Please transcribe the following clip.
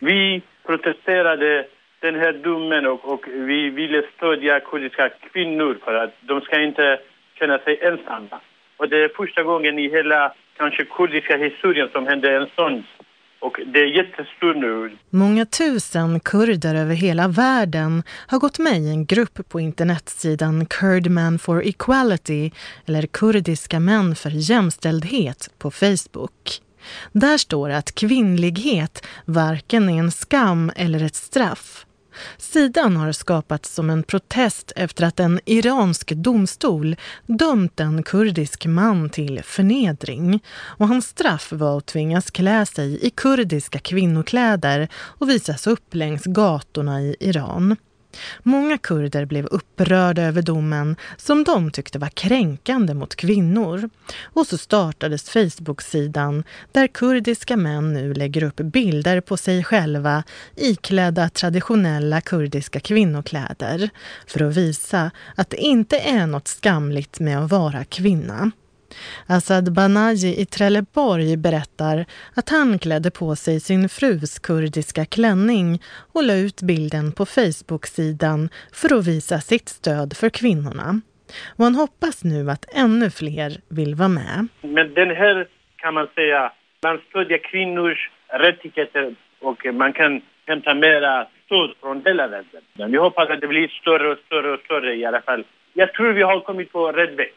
Vi protesterade den här domen och, och vi ville stödja kurdiska kvinnor för att de ska inte känna sig ensamma. Och det är första gången i hela kanske kurdiska historien som hände en sån och det är jättestort nu. Många tusen kurder över hela världen har gått med i en grupp på internetsidan Kurdman for Equality eller Kurdiska män för jämställdhet på Facebook. Där står att kvinnlighet varken är en skam eller ett straff. Sidan har skapats som en protest efter att en iransk domstol dömt en kurdisk man till förnedring. Och hans straff var att tvingas klä sig i kurdiska kvinnokläder och visas upp längs gatorna i Iran. Många kurder blev upprörda över domen som de tyckte var kränkande mot kvinnor. Och så startades Facebook-sidan där kurdiska män nu lägger upp bilder på sig själva iklädda traditionella kurdiska kvinnokläder för att visa att det inte är något skamligt med att vara kvinna. Asad Banaji i Trelleborg berättar att han klädde på sig sin frus kurdiska klänning och la ut bilden på Facebook-sidan för att visa sitt stöd för kvinnorna. Och han hoppas nu att ännu fler vill vara med. Men den här kan man säga, man stödjer kvinnors rättigheter och man kan hämta mera stöd från hela världen. Vi hoppas att det blir större och större och större i alla fall. Jag tror vi har kommit på rätt väg.